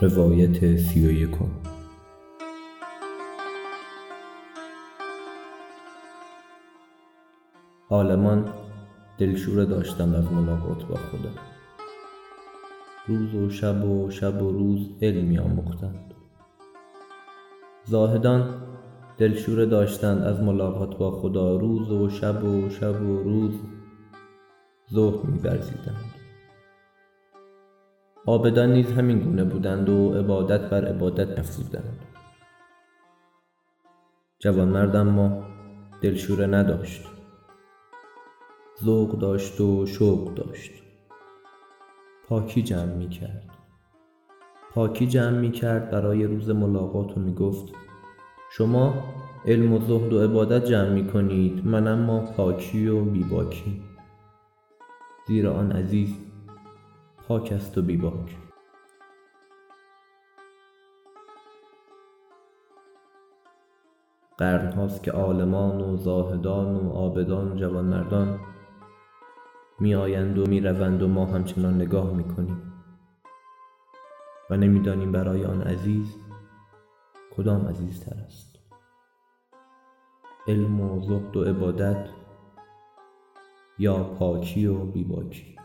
روایت سی و یکم عالمان دلشوره داشتند از ملاقات با خدا. روز و شب و شب و روز علم می آموختند. زاهدان دلشوره داشتند از ملاقات با خدا. روز و شب و شب و روز زهد می عابدان نیز همین گونه بودند و عبادت بر عبادت افزودند جوانمرد اما دلشوره نداشت. ذوق داشت و شوق داشت. پاکی جمع می کرد پاکی جمع می کرد برای روز ملاقات و می گفت شما علم و زهد و عبادت جمع می کنید من اما پاکی و بی باکی زیرا آن عزیز پاک است و بی باک. قرن هاست که عالمان و زاهدان و عابدان و جوانمردان می آیند و می روند و ما همچنان نگاه می کنیم و نمی دانیم برای آن عزیز کدام عزیزتر است. علم و زهد و عبادت یا پاکی و بی باکی.